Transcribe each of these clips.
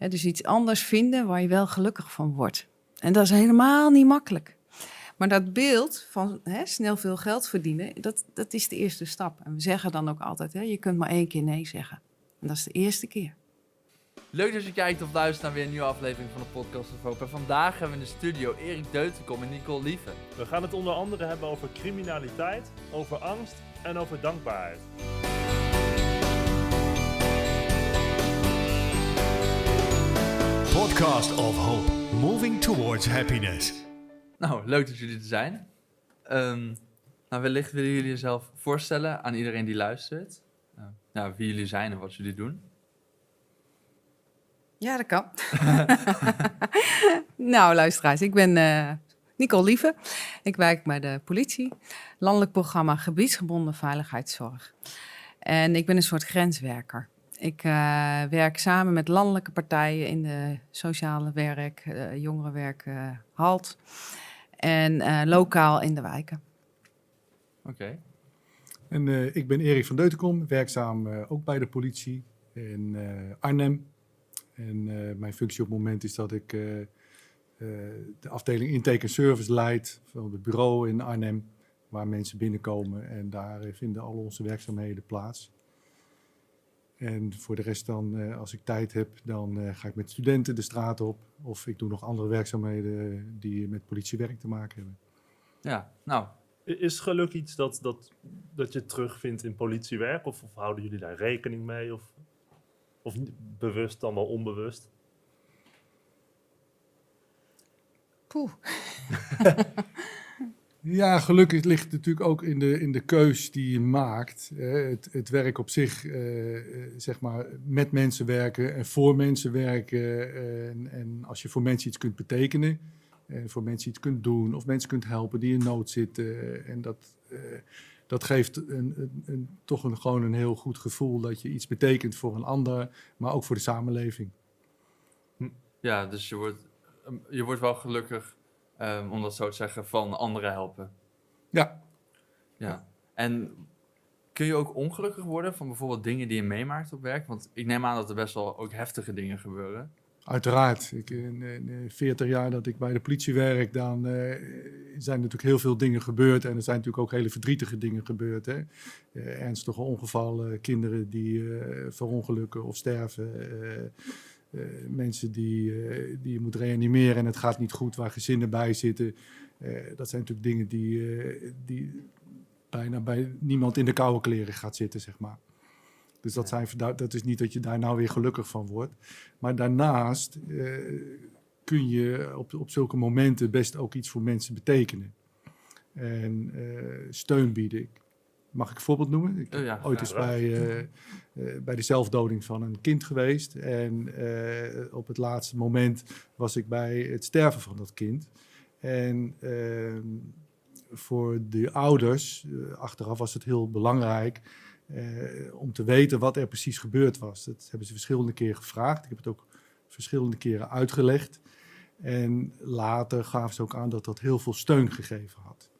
Hè, dus iets anders vinden waar je wel gelukkig van wordt. En dat is helemaal niet makkelijk. Maar dat beeld van hè, snel veel geld verdienen, dat, dat is de eerste stap. En we zeggen dan ook altijd, hè, je kunt maar één keer nee zeggen. En dat is de eerste keer. Leuk dat je kijkt of luistert naar weer een nieuwe aflevering van de podcast of Hoop. En vandaag hebben we in de studio Erik Deutenkom en Nicole Lieve. We gaan het onder andere hebben over criminaliteit, over angst en over dankbaarheid. Podcast of Hope, moving towards happiness. Nou, leuk dat jullie er zijn. Ehm, nou, wellicht willen jullie jezelf voorstellen aan iedereen die luistert. Uh, nou, wie jullie zijn en wat jullie doen. Ja, dat kan. nou, luisteraars, ik ben uh, Nicole Lieve. Ik werk bij de politie, landelijk programma gebiedsgebonden veiligheidszorg. En ik ben een soort grenswerker. Ik uh, werk samen met landelijke partijen in de sociale werk, uh, jongerenwerk, uh, HALT en lokaal in de wijken. Oké. Okay. En ik ben Erik van Deutenkom, werkzaam ook bij de politie in Arnhem. En mijn functie op het moment is dat ik de afdeling intake en service leid van het bureau in Arnhem, waar mensen binnenkomen en daar vinden al onze werkzaamheden plaats. En voor de rest dan, uh, als ik tijd heb, dan uh, ga ik met studenten de straat op. Of ik doe nog andere werkzaamheden die met politiewerk te maken hebben. Ja, nou. Is geluk iets dat, dat, dat je terugvindt in politiewerk? Of, of houden jullie daar rekening mee? Of, of bewust dan wel onbewust? Poeh. Ja, gelukkig ligt natuurlijk ook in de, in de keus die je maakt. het, het werk op zich, uh, zeg maar, met mensen werken en voor mensen werken. en, en, als je voor mensen iets kunt betekenen, en voor mensen iets kunt doen, of mensen kunt helpen die in nood zitten. En dat, dat geeft een, een, toch een, gewoon een heel goed gevoel dat je iets betekent voor een ander, maar ook voor de samenleving. Ja, dus je wordt, je wordt wel gelukkig Um, om dat zo te zeggen, van anderen helpen. Ja. Ja. En kun je ook ongelukkig worden van bijvoorbeeld dingen die je meemaakt op werk? Want ik neem aan dat er best wel ook heftige dingen gebeuren. Uiteraard. Ik, in, in 40 jaar dat ik bij de politie werk, dan uh, zijn natuurlijk heel veel dingen gebeurd. En er zijn natuurlijk ook hele verdrietige dingen gebeurd. Hè? Uh, ernstige ongevallen, kinderen die uh, verongelukken of sterven. Uh, mensen die, uh, die je moet reanimeren en het gaat niet goed, waar gezinnen bij zitten. Uh, dat zijn natuurlijk dingen die, die bijna bij niemand in de koude kleren gaat zitten, zeg maar. Dus dat, zijn, dat is niet dat je daar nou weer gelukkig van wordt. Maar daarnaast kun je op, op zulke momenten best ook iets voor mensen betekenen. En steun bieden. Mag ik een voorbeeld noemen? Ik ben ja, ooit eens bij, uh, uh, bij de zelfdoding van een kind geweest. En uh, op het laatste moment was ik bij het sterven van dat kind. En ehm, voor de ouders, achteraf was het heel belangrijk om te weten wat er precies gebeurd was. Dat hebben ze verschillende keren gevraagd. Ik heb het ook verschillende keren uitgelegd. En later gaven ze ook aan dat dat heel veel steun gegeven had.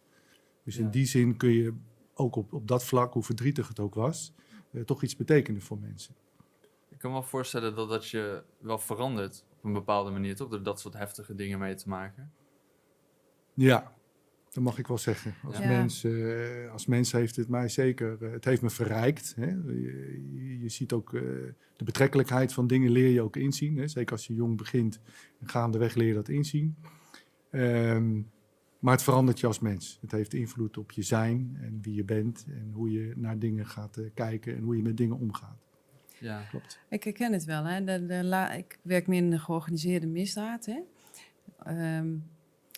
Dus ja. in die zin kun je ook op, op dat vlak, hoe verdrietig het ook was, uh, toch iets betekenen voor mensen. Ik kan me wel voorstellen dat dat je wel verandert op een bepaalde manier, toch? Door dat soort heftige dingen mee te maken. Ja, dat mag ik wel zeggen. Als, ja. mens, uh, als mens heeft het mij zeker, uh, het heeft me verrijkt. Hè? Je, je, ziet ook uh, de betrekkelijkheid van dingen leer je ook inzien. Hè? Zeker als je jong begint en gaandeweg leer je dat inzien. Um, maar het verandert je als mens. Het heeft invloed op je zijn en wie je bent en hoe je naar dingen gaat uh, kijken en hoe je met dingen omgaat. Ja, klopt. Ik herken het wel. Hè. De, de la, ik werk meer in de georganiseerde misdaad. Hè. Um,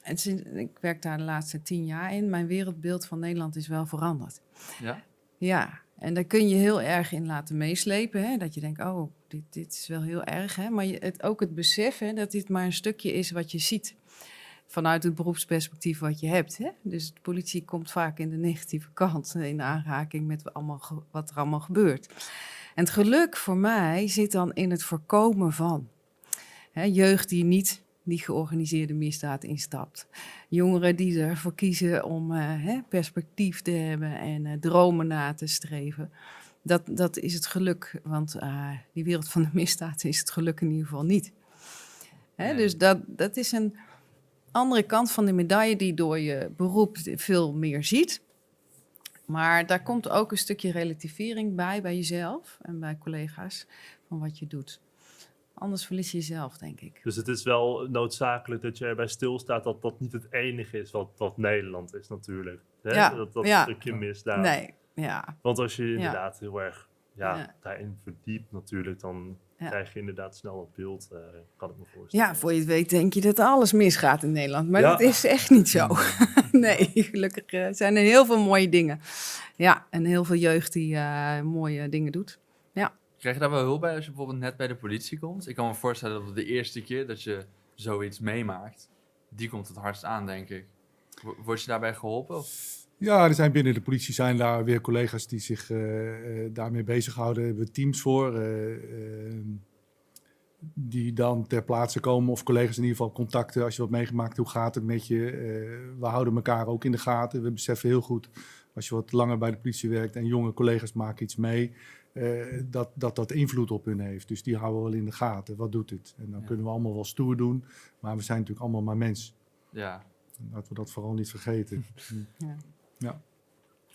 en sinds, ik werk daar de laatste tien jaar in. Mijn wereldbeeld van Nederland is wel veranderd. Ja? Ja, en daar kun je heel erg in laten meeslepen. Hè? Dat je denkt, oh, dit, dit is wel heel erg. Hè? Maar je, het, ook het besef hè, dat dit maar een stukje is wat je ziet vanuit het beroepsperspectief wat je hebt. Hè? Dus de politie komt vaak in de negatieve kant in aanraking met allemaal, wat er allemaal gebeurt. En het geluk voor mij zit dan in het voorkomen van. Hè, jeugd die niet die georganiseerde misdaad instapt. Jongeren die ervoor kiezen om uh, hè, perspectief te hebben en uh, dromen na te streven. dat, dat is het geluk. Want eh, die wereld van de misdaad is het geluk in ieder geval niet. Hè, Nee. Dus dat, dat is een andere kant van de medaille die door je beroep veel meer ziet. Maar daar komt ook een stukje relativering bij, bij jezelf en bij collega's, van wat je doet. Anders verlies je jezelf, denk ik. Dus het is wel noodzakelijk dat je erbij stilstaat dat dat niet het enige is wat, wat Nederland is natuurlijk. Hè? Ja, Dat, dat ja. stukje misdaad. Nee, ja. Want als je inderdaad heel erg ja, Ja. daarin verdiept natuurlijk, dan Ja. krijg je inderdaad snel dat beeld, eh, kan ik me voorstellen. Ja, voor je het weet denk je dat alles misgaat in Nederland. Maar Ja. dat is echt niet zo. nee, gelukkig eh, zijn er heel veel mooie dingen. Ja, en heel veel jeugd die eh, mooie dingen doet. Krijg je daar wel hulp bij als je bijvoorbeeld net bij de politie komt? Ik kan me voorstellen dat de eerste keer dat je zoiets meemaakt, die komt het hardst aan, denk ik. Wo- Word je daarbij geholpen? Of? Ja, er zijn binnen de politie zijn daar weer collega's die zich eh, eh, daarmee bezighouden. Daar hebben we teams voor. eh, eh, die dan ter plaatse komen of collega's in ieder geval contacten als je wat meegemaakt, hoe gaat het met je? We houden elkaar ook in de gaten. We beseffen heel goed als je wat langer bij de politie werkt en jonge collega's maken iets mee, dat, dat dat invloed op hun heeft. Dus die houden we wel in de gaten. Wat doet het? En dan Ja. kunnen we allemaal wel stoer doen, maar we zijn natuurlijk allemaal maar mens. Ja. Laten we dat vooral niet vergeten.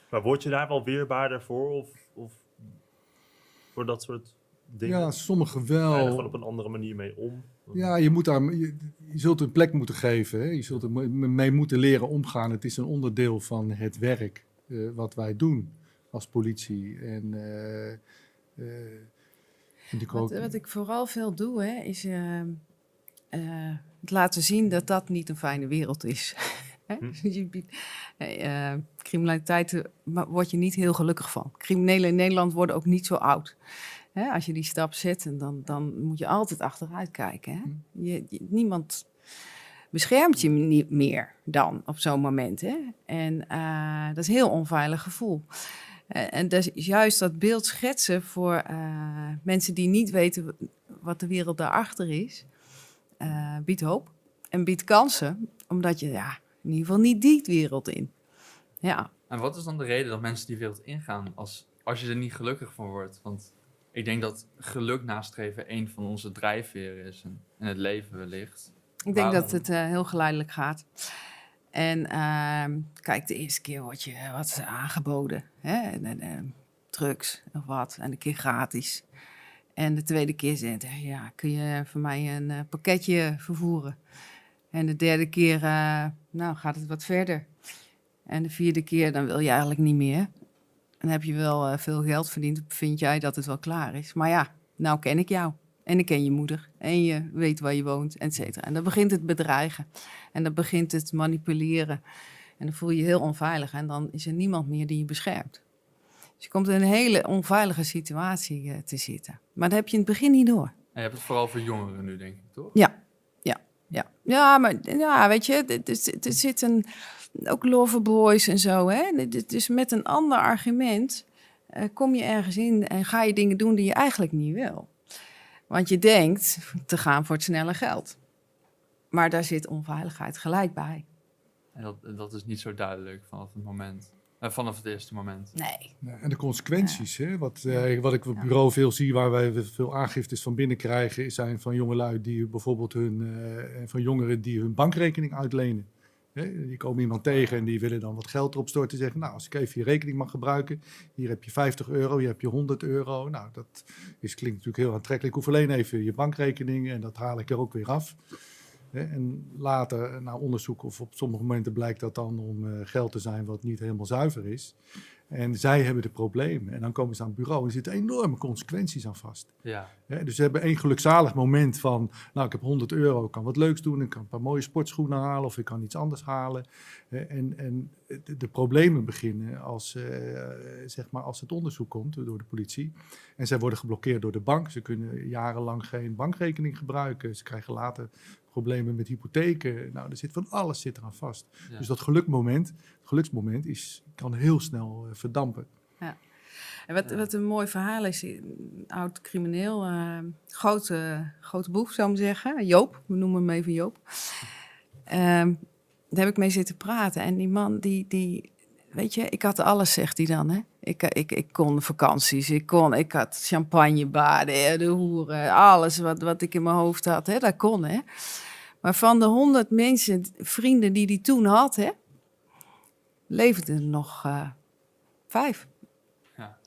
Maar word je daar wel weerbaarder voor? Of, of voor dat soort dingen? ja, sommigen Ga je er gewoon wel. op een andere manier mee om? Ja, je, moet daar, je, je zult een plek moeten geven. Hè? Je zult er me- mee moeten leren omgaan. Het is een onderdeel van het werk eh, wat wij doen als politie. En, eh, eh, vind ik ook, Wat, wat ik vooral veel doe, hè, is eh, eh, het laten zien dat dat niet een fijne wereld is. Hè? Hm. Biedt- eh, criminaliteit word je niet heel gelukkig van. Criminelen in Nederland worden ook niet zo oud. Hè? Als je die stap zet, dan, dan moet je altijd achteruit kijken. Hè? Je, je- niemand beschermt je niet meer dan op zo'n moment. Hè? En eh, dat is een heel onveilig gevoel. Eh, en dus juist dat beeld schetsen voor mensen die niet weten wat de wereld daarachter is, biedt hoop en biedt kansen, omdat je ja, in ieder geval niet die wereld in. Ja, En wat is dan de reden dat mensen die wereld ingaan als, als je er niet gelukkig van wordt? Want ik denk dat geluk nastreven een van onze drijfveren is in het leven wellicht. ik denk dat het eh, heel geleidelijk gaat. En ehm, kijk, de eerste keer wordt je wat aangeboden. Hè? En, en, en drugs of wat. En een keer gratis. En de tweede keer zegt hij, ja, kun je voor mij een eh, pakketje vervoeren? En de derde keer, eh, nou, gaat het wat verder. En de vierde keer, dan wil je eigenlijk niet meer. Dan heb je wel eh, veel geld verdiend, vind jij dat het wel klaar is. Maar ja, nou ken ik jou. En ik ken je moeder. En je weet waar je woont, et cetera. En dan begint het bedreigen. En dan begint het manipuleren. En dan voel je je heel onveilig. En dan is er niemand meer die je beschermt. Dus je komt in een hele onveilige situatie eh, te zitten. Maar dat heb je in het begin niet door. En je hebt het vooral voor jongeren nu, denk ik, toch? Ja, ja, ja. Maar ja, weet je, het, zit een, ook loverboys en zo. Is met een ander argument eh, kom je ergens in en ga je dingen doen die je eigenlijk niet wil. Want je denkt te gaan voor het snelle geld. Maar daar zit onveiligheid gelijk bij. En dat is niet zo duidelijk vanaf het moment. Eh, vanaf het eerste moment. Nee. Ja, en de consequenties, hè? Wat, eh, wat ik op het bureau veel zie, waar wij veel aangiftes van binnen krijgen, zijn van jongelui die bijvoorbeeld hun, eh, van jongeren die hun bankrekening uitlenen. Hè, die komen iemand tegen en die willen dan wat geld erop storten. Zeggen, nou, als ik even je rekening mag gebruiken, hier heb je 50 euro, hier heb je 100 euro. Nou, dat is, klinkt natuurlijk heel aantrekkelijk. Ik hoef alleen even je bankrekening en dat haal ik er ook weer af. Hè, En later, na onderzoek of op sommige momenten blijkt dat dan om eh, geld te zijn wat niet helemaal zuiver is. En zij hebben de problemen. En dan komen ze aan het bureau en er zitten enorme consequenties aan vast. Ja. Hè, dus ze hebben één gelukzalig moment van, nou ik heb 100 euro, ik kan wat leuks doen, ik kan een paar mooie sportschoenen halen of ik kan iets anders halen. Hè, en en de, de problemen beginnen als, eh, zeg maar als het onderzoek komt door de politie. En zij worden geblokkeerd door de bank. Ze kunnen jarenlang geen bankrekening gebruiken. Ze krijgen later problemen met hypotheken. Nou, er zit van alles zit eraan vast. ja. Dus dat gelukmoment, geluksmoment is, kan heel snel eh, verdampen. En wat, Ja. wat een mooi verhaal is, een oud crimineel, eh, grote, grote boef zou ik zeggen, Joop, we noemen hem even Joop. Ehm, daar heb ik mee zitten praten en die man die, die, weet je, ik had alles, zegt hij dan. Hè? Ik, ik, ik kon vakanties, ik, kon, ik had champagnebaden, de hoeren, alles wat, wat ik in mijn hoofd had, hè, dat kon. Hè? Maar van de honderd mensen, vrienden die hij toen had, hè, leefden er nog eh, vijf. Ja.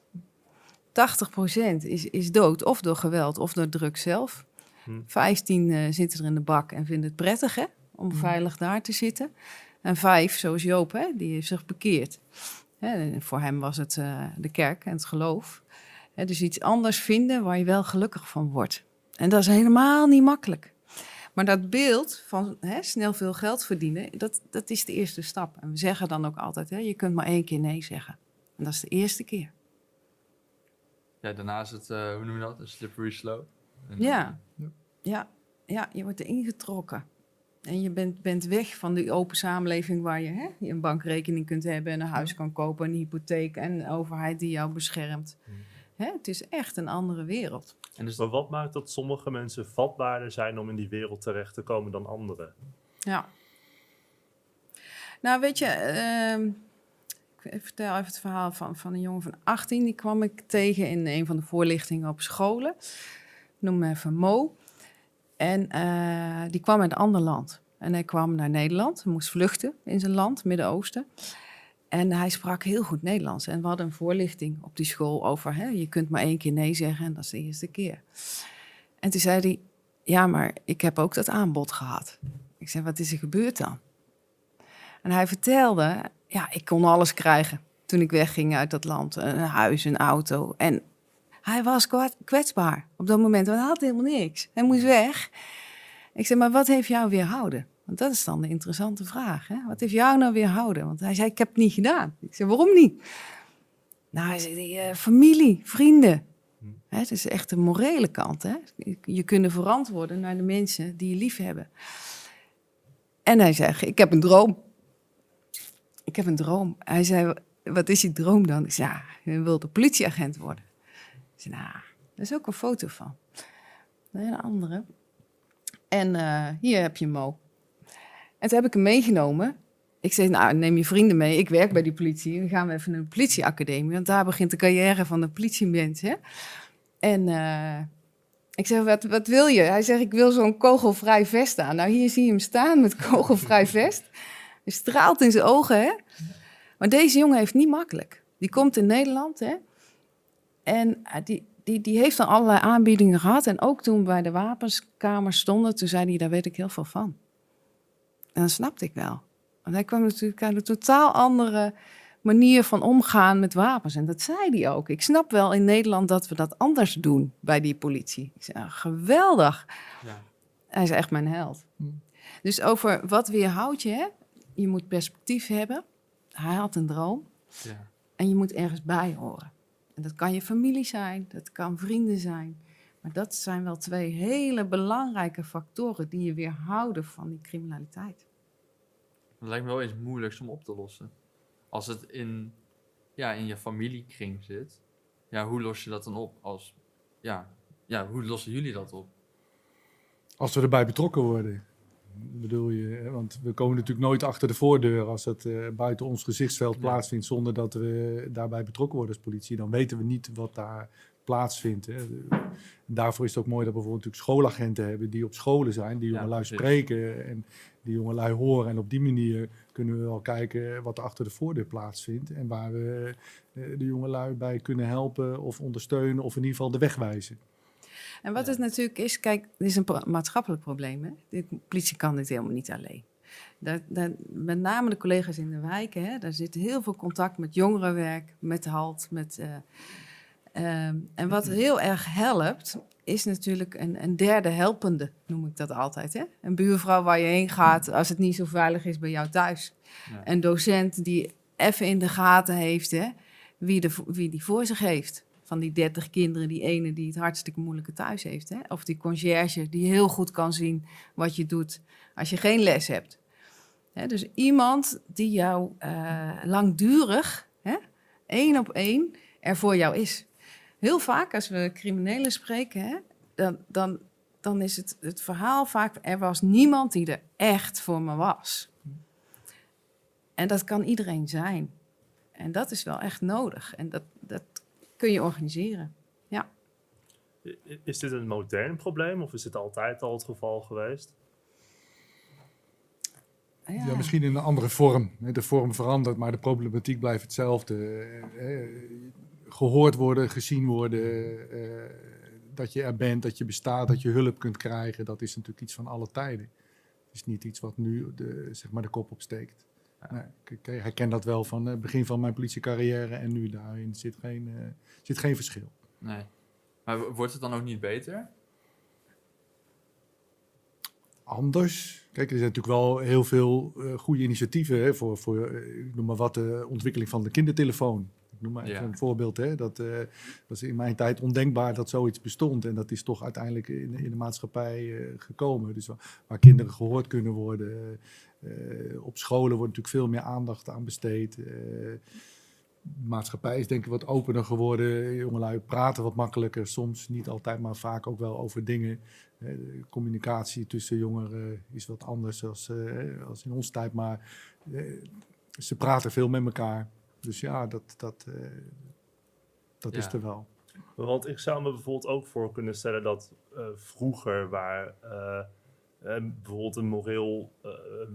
80% is, is dood, of door geweld, of door drugs zelf. Hm. 15 eh, zitten er in de bak en vinden het prettig hè, om veilig daar te zitten. En vijf, zoals Joop, hè, die heeft zich bekeerd. Hè, voor hem was het eh, de kerk en het geloof. Hè, dus iets anders vinden waar je wel gelukkig van wordt. En dat is helemaal niet makkelijk. Maar dat beeld van hè, snel veel geld verdienen, dat, dat is de eerste stap. En we zeggen dan ook altijd, hè, je kunt maar één keer nee zeggen. En dat is de eerste keer. Ja, daarna is het, eh, hoe noem je dat? Een slippery slope. En, Ja. Ja, ja, je wordt erin getrokken. En je bent, bent weg van die open samenleving waar je, hè, je een bankrekening kunt hebben en een huis kan kopen, een hypotheek en een overheid die jou beschermt. Hè, het is echt een andere wereld. En dus Maar wat maakt dat sommige mensen vatbaarder zijn om in die wereld terecht te komen dan anderen? Ja. Nou, weet je, ehm, ik vertel even het verhaal van, van een jongen van 18. Die kwam ik tegen in een van de voorlichtingen op scholen. Ik noem hem even Mo. En eh, die kwam uit een ander land. En hij kwam naar Nederland. Hij moest vluchten in zijn land, Midden-Oosten. En hij sprak heel goed Nederlands. En we hadden een voorlichting op die school over... Hè, je kunt maar één keer nee zeggen en dat is de eerste keer. En toen zei hij... Ja, maar ik heb ook dat aanbod gehad. Ik zei, wat is er gebeurd dan? En hij vertelde, ja, ik kon alles krijgen toen ik wegging uit dat land. Een huis, een auto. En hij was kwetsbaar op dat moment, want hij had helemaal niks. Hij moest weg. Ik zei, maar wat heeft jou weerhouden? Want dat is dan de interessante vraag. Hè? Wat heeft jou nou weerhouden? Want hij zei, ik heb het niet gedaan. Ik zei, waarom niet? Nou, hij zei, die, eh, familie, vrienden. Hè, het is echt de morele kant. Hè? Je- kunnen verantwoorden naar de mensen die je lief hebben. En hij zei, ik heb een droom. Ik heb een droom. Hij zei, wat is je droom dan? Ik zei, ja, je wilt een politieagent worden. Ik nou, daar is ook een foto van. Een andere. En eh, hier heb je Mo. En toen heb ik hem meegenomen. Ik zei, nou, neem je vrienden mee. Ik werk bij die politie. Dan gaan we even naar de politieacademie. Want daar begint de carrière van de politiemens. Hè? En eh, ik zeg, wat, wat wil je? Hij zegt, ik wil zo'n kogelvrij vest aan. Nou, hier zie je hem staan met kogelvrij vest. Hij straalt in zijn ogen, hè? Maar deze jongen heeft niet makkelijk. Die komt in Nederland, hè? En eh, die, die, die heeft dan allerlei aanbiedingen gehad. En ook toen we bij de wapenskamer stonden, toen zei hij, daar weet ik heel veel van. En dat snapte ik wel. Want hij kwam natuurlijk uit een totaal andere manier van omgaan met wapens. En dat zei hij ook. Ik snap wel in Nederland dat we dat anders doen bij die politie. Ik zei, ah, geweldig. Ja. Hij is echt mijn held. Dus over wat weerhoudt je, hè? Je moet perspectief hebben. Hij had een droom. Ja. En je moet ergens bij horen. En dat kan je familie zijn, dat kan vrienden zijn. Maar dat zijn wel twee hele belangrijke factoren die je weerhouden van die criminaliteit. Het lijkt me wel eens moeilijk om op te lossen. Als het in, ja, in je familiekring zit, ja, hoe los je dat dan op? Als, ja, ja, hoe lossen jullie dat op? Als we erbij betrokken worden, bedoel je? Want we komen natuurlijk nooit achter de voordeur als het eh, buiten ons gezichtsveld Ja. plaatsvindt zonder dat we daarbij betrokken worden als politie. Dan weten we niet wat daar plaatsvindt. Hè. Daarvoor is het ook mooi dat we bijvoorbeeld natuurlijk schoolagenten hebben die op scholen zijn, die jongelui spreken en die jongelui horen. En op die manier kunnen we wel kijken wat er achter de voordeur plaatsvindt en waar we eh, de jongelui bij kunnen helpen of ondersteunen of in ieder geval de weg wijzen. En wat Ja. het natuurlijk is, kijk, dit is een maatschappelijk probleem. Hè? De politie kan dit helemaal niet alleen. Dat, dat, met name de collega's in de wijken, hè, daar zit heel veel contact met jongerenwerk, met HALT. Met, eh, ehm, en wat heel erg helpt, is natuurlijk een, een derde helpende, noem ik dat altijd. Hè? Een buurvrouw waar je heen gaat als het niet zo veilig is bij jou thuis. Ja. Een docent die even in de gaten heeft hè, wie, de, wie die voor zich heeft. Van die 30 kinderen, die ene die het hartstikke moeilijke thuis heeft. Hè? Of die conciërge die heel goed kan zien wat je doet als je geen les hebt. Hè, dus iemand die jou eh, langdurig, hè, één op één, er voor jou is. Heel vaak als we criminelen spreken, hè, dan, dan, dan is het, het verhaal vaak... er was niemand die er echt voor me was. En dat kan iedereen zijn. En dat is wel echt nodig. En dat, dat kun je organiseren. I- Is dit een modern probleem of is dit altijd al het geval geweest? Ja, misschien in een andere vorm. hè. De vorm verandert, maar de problematiek blijft hetzelfde. Eh, eh, Gehoord worden, gezien worden, eh, dat je er bent, dat je bestaat, dat je hulp kunt krijgen. Dat is natuurlijk iets van alle tijden. Het is niet iets wat nu de, zeg maar de kop opsteekt. Nee, ik, ik herken dat wel van het begin van mijn politiecarrière en nu daarin zit geen, eh, zit geen verschil. Nee. Maar wordt het dan ook niet beter? anders. Kijk, er zijn natuurlijk wel heel veel eh, goede initiatieven hè, voor, voor eh, ik noem maar wat, de ontwikkeling van de kindertelefoon. Ik noem maar even Ja. een voorbeeld. Hè, dat eh, was in mijn tijd ondenkbaar dat zoiets bestond. En dat is toch uiteindelijk in, in de maatschappij eh, gekomen. Dus wa- waar kinderen gehoord kunnen worden. Eh, op scholen wordt natuurlijk veel meer aandacht aan besteed. eh, de maatschappij is denk ik wat opener geworden. Jongelui praten wat makkelijker. Soms niet altijd, maar vaak ook wel over dingen. Eh, De communicatie tussen jongeren is wat anders als, eh, als in onze tijd. Maar eh, ze praten veel met elkaar. Dus ja, dat, dat, eh, dat is er wel. Want ik zou me bijvoorbeeld ook voor kunnen stellen dat eh, vroeger waar eh, eh, bijvoorbeeld een moreel eh,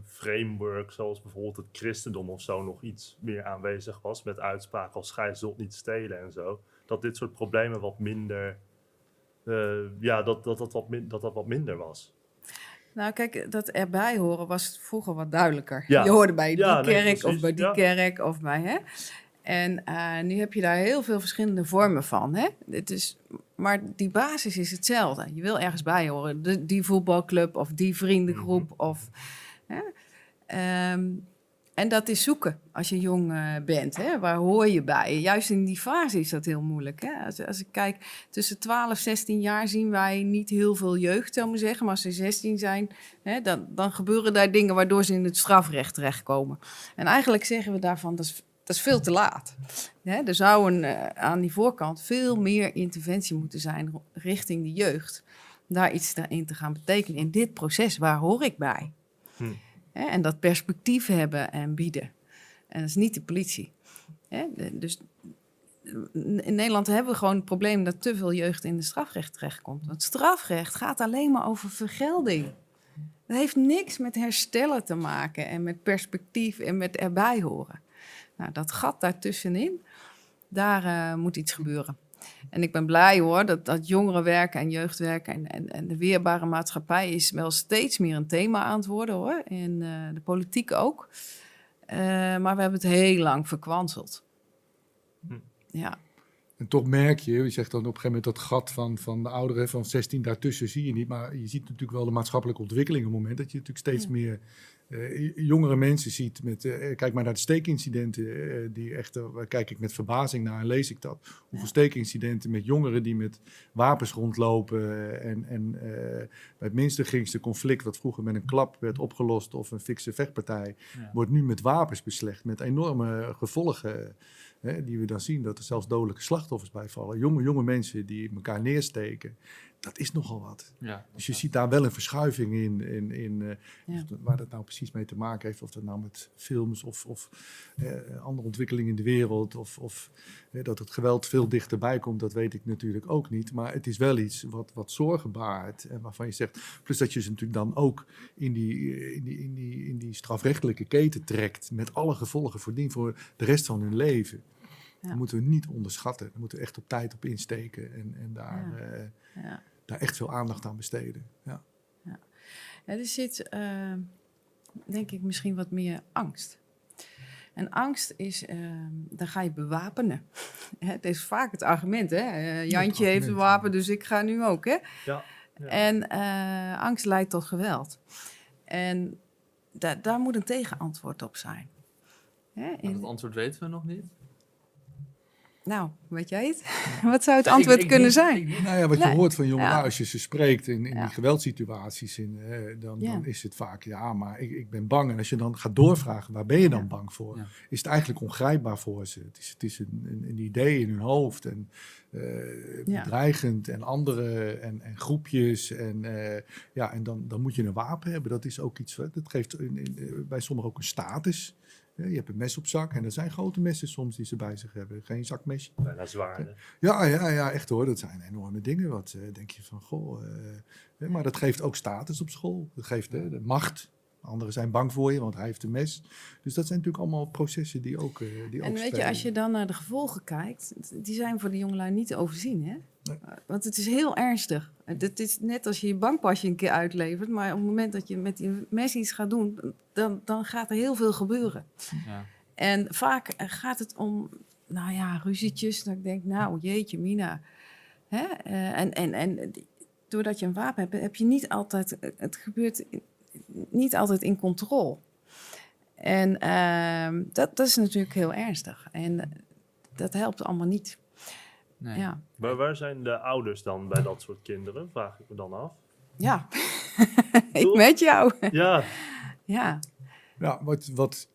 framework zoals bijvoorbeeld het christendom of zo nog iets meer aanwezig was met uitspraken als gij zult niet stelen en zo, dat dit soort problemen wat minder, eh, ja, dat dat, dat, wat min, dat dat wat minder was. Nou, kijk, dat erbij horen was vroeger wat duidelijker. Ja. Je hoorde bij die Ja, nee, kerk of bij die ja. kerk of bij, hè. En eh, nu heb je daar heel veel verschillende vormen van, hè. Het is, maar die basis is hetzelfde. Je wil ergens bij horen. De, die voetbalclub of die vriendengroep Mhm. of... Hè. Ehm, en dat is zoeken als je jong eh, bent. Hè? Waar hoor je bij? Juist in die fase is dat heel moeilijk. Hè? Als, als ik kijk, tussen 12 16 jaar zien wij niet heel veel jeugd, zou ik maar zeggen. Maar als ze 16 zijn, hè, dan, dan gebeuren daar dingen waardoor ze in het strafrecht terechtkomen. En eigenlijk zeggen we daarvan, dat is, dat is veel te laat. Hè? Er zou een, eh, aan die voorkant veel meer interventie moeten zijn richting de jeugd. Daar iets in te gaan betekenen. In dit proces, waar hoor ik bij? Hm. Hè, en dat perspectief hebben en bieden. En dat is niet de politie. Hè? Dus in Nederland hebben we gewoon het probleem dat te veel jeugd in de strafrecht terechtkomt. Want strafrecht gaat alleen maar over vergelding. Dat heeft niks met herstellen te maken en met perspectief en met erbij horen. Nou, dat gat daartussenin, daar eh, moet iets gebeuren. En ik ben blij hoor dat, dat jongerenwerken en jeugdwerken en, en, en de weerbare maatschappij is wel steeds meer een thema aan het worden hoor. In eh, de politiek ook. Eh, maar we hebben het heel lang verkwanseld. Hm. Ja, En toch merk je, je zegt dan op een gegeven moment dat gat van, van de ouderen van 16 daartussen zie je niet. Maar je ziet natuurlijk wel de maatschappelijke ontwikkeling op het moment dat je natuurlijk steeds Ja. meer jongere mensen ziet. Met, eh, kijk maar naar de steekincidenten, eh, die echt, eh, waar kijk ik met verbazing naar en lees ik dat. Hoeveel steekincidenten met jongeren die met wapens rondlopen. eh, en en eh, bij het minste geringste conflict, wat vroeger met een klap werd opgelost of een fikse vechtpartij, Ja. wordt nu met wapens beslecht. Met enorme gevolgen. Hè, die we dan zien dat er zelfs dodelijke slachtoffers bij vallen. Jonge, jonge mensen die elkaar neersteken. Dat is nogal wat. Ja, Dus je ziet daar wel een verschuiving in. in, in eh, Ja. waar dat nou precies mee te maken heeft. Of dat nou met films of, of eh, andere ontwikkelingen in de wereld. Of, of dat het geweld veel dichterbij komt. Dat weet ik natuurlijk ook niet. Maar het is wel iets wat, wat zorgen baart. En waarvan je zegt. Plus dat je ze natuurlijk dan ook in die, eh, in die, in die, in die strafrechtelijke keten trekt. Met alle gevolgen voor dien voor de rest van hun leven. Ja. Dat moeten we niet onderschatten. Daar moeten we echt op tijd op insteken. En, en daar, Ja. Daar echt veel aandacht aan besteden. Ja. Ja, er zit, eh, denk ik, misschien wat meer angst. En angst is, eh, dan ga je bewapenen. Hè, Het is vaak het argument, hè? Eh, Jantje heeft een wapen, ja. dus ik ga nu ook, hè? Ja, ja. En eh, angst leidt tot geweld. En da daar moet een tegenantwoord op zijn. Hè? in- dat antwoord weten we nog niet. Nou, weet jij het? Wat zou het ik- antwoord ik kunnen zijn? Nou ja, wat je Nee. hoort van jongeren, Ja. als je ze spreekt in, in Ja. die geweldsituaties, in, dan, Ja. dan is het vaak, ja, maar ik, ik ben bang. En als je dan gaat doorvragen, waar ben je dan bang voor? Is het eigenlijk ongrijpbaar voor ze. Het is, het is een, een, een idee in hun hoofd en Ja. bedreigend en andere en, en groepjes. En, eh, ja, en dan, dan moet je een wapen hebben. Dat is ook iets, wat- dat geeft in, in, eh, bij sommigen ook een status. Je hebt een mes op zak en dat zijn grote messen soms die ze bij zich hebben. Geen zakmesje. Bijna zwaarder. Ja, ja, ja, echt hoor. Dat zijn enorme dingen. Wat eh, denk je van, goh. eh, maar dat geeft ook status op school. Dat geeft hè, de macht. Anderen zijn bang voor je, want hij heeft een mes. Dus dat zijn natuurlijk allemaal processen die ook, eh die En ook weet je, als je dan naar de gevolgen kijkt, die zijn voor de jongelui niet te overzien, hè? Nee. Want het is heel ernstig. Het is net als je je bankpasje een keer uitlevert, maar op het moment dat je met die mes iets gaat doen, dan, dan gaat er heel veel gebeuren. Ja. En vaak gaat het om, nou ja, ruzietjes. Dat ik denk, nou jeetje, Mina. Hè? Eh, en, en, en doordat je een wapen hebt, heb je niet altijd, het gebeurt niet altijd in controle. En ehm, dat, dat is natuurlijk heel ernstig. En dat helpt allemaal niet. Nee. Ja. Maar waar zijn de ouders dan bij dat soort kinderen? Vraag ik me dan af. Ja. ik met jou. Ja, ja. Ja, wat, wat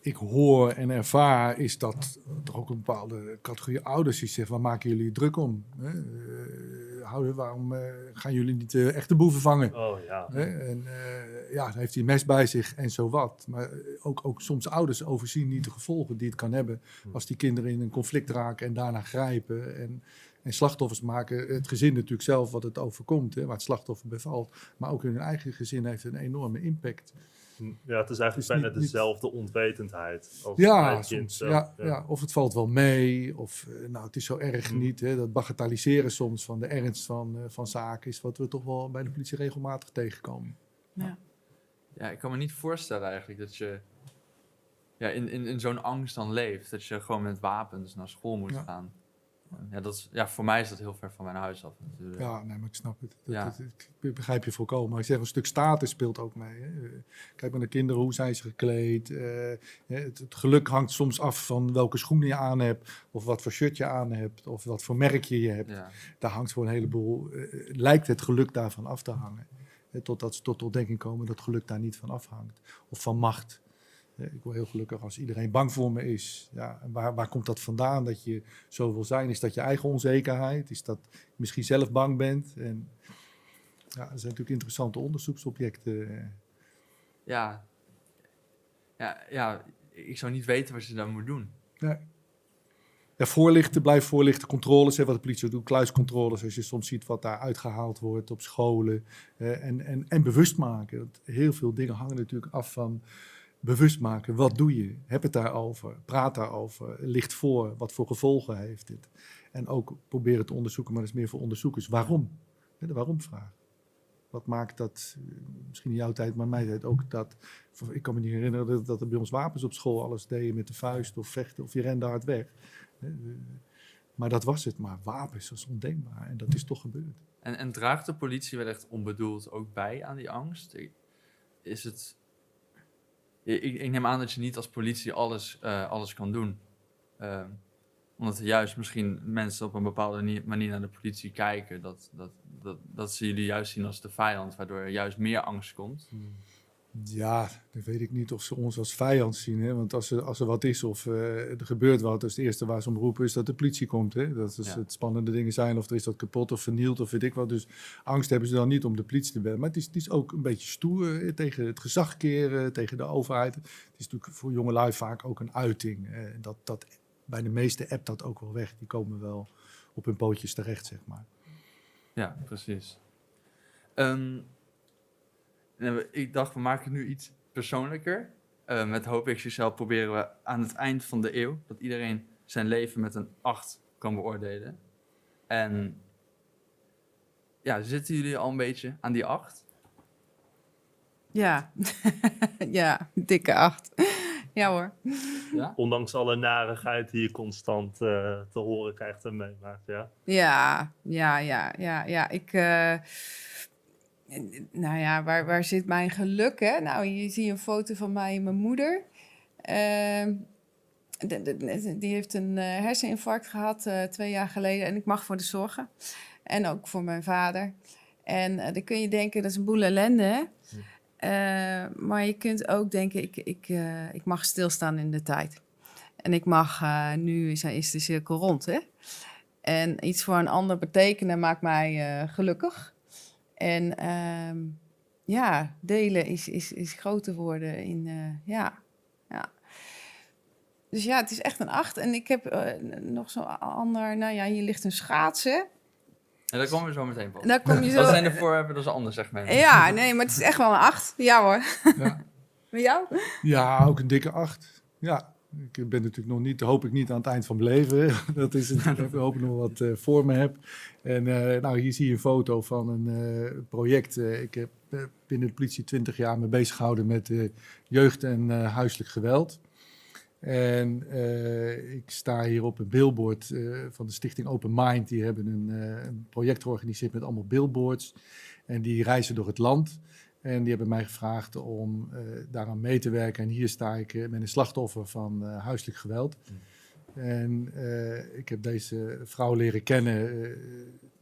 ik hoor en ervaar is dat er ook een bepaalde categorie ouders die zeggen, waar maken jullie druk om? Hè? Eh, houden, waarom eh, gaan jullie niet de echte boeven vangen? oh ja. En eh, ja, dan heeft hij een mes bij zich en zo wat. Maar eh, ook, ook soms ouders overzien niet de gevolgen die het kan hebben als die kinderen in een conflict raken en daarna grijpen. En, en slachtoffers maken het gezin natuurlijk zelf wat het overkomt, hè, waar het slachtoffer bevalt. Maar ook in hun eigen gezin heeft een enorme impact. Ja, het is eigenlijk bijna niet- niet- dezelfde onwetendheid als bij Ja, kind soms, ja, ja. of het valt wel mee, of eh, nou, het is zo erg Mm. niet. Hè, dat bagatelliseren soms van de ernst van, eh, van zaken is wat we toch wel bij de politie regelmatig tegenkomen. ja. Ja, ik kan me niet voorstellen eigenlijk dat je ja, in, in, in zo'n angst dan leeft. Dat je gewoon met wapens naar school moet Ja. gaan. Ja, dat is, ja, voor mij is dat heel ver van mijn huis af natuurlijk. Ja, nee, maar ik snap het. Dat, Ja. dat- ik begrijp je volkomen. Maar ik zeg, een stuk status speelt ook mee. Hè. Eh, Kijk maar naar kinderen, hoe zijn ze gekleed? Eh, het, het geluk hangt soms af van welke schoenen je aan hebt, of wat voor shirt je aan hebt, of wat voor merkje je hebt. Ja. Daar hangt voor een heleboel, eh, lijkt het geluk daarvan af te hangen. Hè, Totdat ze tot ontdekking komen dat geluk daar niet van afhangt. Of van macht. Ik word heel gelukkig als iedereen bang voor me is. Ja, waar, waar komt dat vandaan dat je zo wil zijn? Is dat je eigen onzekerheid? Is dat je misschien zelf bang bent? En ja, dat zijn natuurlijk interessante onderzoeksobjecten. eh. Ja. Ja, ja, ik zou niet weten wat je dan moet doen. Ja, voorlichten, blijf voorlichten, controles, hè, wat de politie doet, kluiscontroles, als je soms ziet wat daar uitgehaald wordt op scholen. eh, en, en, en bewust maken. Want heel veel dingen hangen natuurlijk af van bewust maken. Wat doe je? Heb het daarover. Praat daarover. Licht voor. Wat voor gevolgen heeft dit? En ook proberen te onderzoeken, maar dat is meer voor onderzoekers. Waarom? De waarom-vraag. Wat maakt dat, eh, misschien in jouw tijd, maar mijn tijd ook, dat... Ik kan me niet herinneren dat, dat er bij ons wapens op school alles deden met de vuist of vechten of je rende hard weg. Eh, Maar dat was het. Maar wapens, dat is ondenkbaar. En dat is toch gebeurd. En, en draagt de politie wellicht onbedoeld ook bij aan die angst? Is het... Ik, neem aan dat je niet als politie alles, eh, alles kan doen. Eh, omdat juist misschien mensen op een bepaalde ni- manier naar de politie kijken. Dat, dat, dat, dat ze jullie juist zien als de vijand, waardoor er juist meer angst komt. Ja, dan weet ik niet of ze ons als vijand zien. Hè? Want als er, als er wat is of eh, er gebeurt wat, is het eerste waar ze om roepen is dat de politie komt. Hè? Dat is Ja. het spannende dingen zijn of er is dat kapot of vernield of weet ik wat. Dus angst hebben ze dan niet om de politie te bellen. Maar het is, het is ook een beetje stoer eh, tegen het gezag keren, tegen de overheid. Het is natuurlijk voor jongelui vaak ook een uiting. eh, dat, dat, bij de meeste app dat ook wel weg. Die komen wel op hun pootjes terecht, zeg maar. Ja, precies. Ehm, en ik dacht, we maken nu iets persoonlijker. Eh, met Jezelf proberen we aan het eind van de eeuw... dat iedereen zijn leven met een 8 kan beoordelen. En ja, zitten jullie al een beetje aan die 8? Ja. ja, dikke acht. ja hoor. Ja? Ondanks alle narigheid die je constant eh, te horen krijgt en meemaakt. Ja. Ja, ja, ja, ja, ja. Ik, eh, nou ja, waar, waar zit mijn geluk, hè? Nou, je ziet een foto van mij en mijn moeder. Ehm, die heeft een eh, herseninfarct gehad eh, twee jaar geleden en ik mag voor de zorgen. En ook voor mijn vader. En eh, dan kun je denken, dat is een boel ellende, maar je kunt ook denken, ik, ik, ik mag stilstaan in de tijd. En ik mag, nu is, is de cirkel rond, hè? En iets voor een ander betekenen maakt mij gelukkig. En ehm, ja, delen is, is, is groter worden in, eh, ja, ja. Dus ja, het is echt een acht. En ik heb eh, nog zo'n ander, nou ja, hier ligt een schaatsen. En daar komen we zo meteen van. En daar kom je zo... Dat zijn de voorwerpen, dat is een ander segment. Ja, nee, maar het is echt wel een acht. Ja hoor. Ja. Met jou? Ja, ook een dikke acht. Ja, ik ben natuurlijk nog niet, hoop ik niet aan het eind van mijn leven. Dat is het, ik hoop nog wat eh, voor me heb. En eh, nou, hier zie je een foto van een eh, project. Ik heb binnen de politie 20 jaar me bezig gehouden met jeugd en huiselijk geweld. En ik sta hier op een billboard van de stichting Open Mind. Die hebben een, een project georganiseerd met allemaal billboards. En die reizen door het land. En die hebben mij gevraagd om eh, daaraan mee te werken. En hier sta ik eh, met een slachtoffer van eh, huiselijk geweld. En eh, ik heb deze vrouw leren kennen, eh,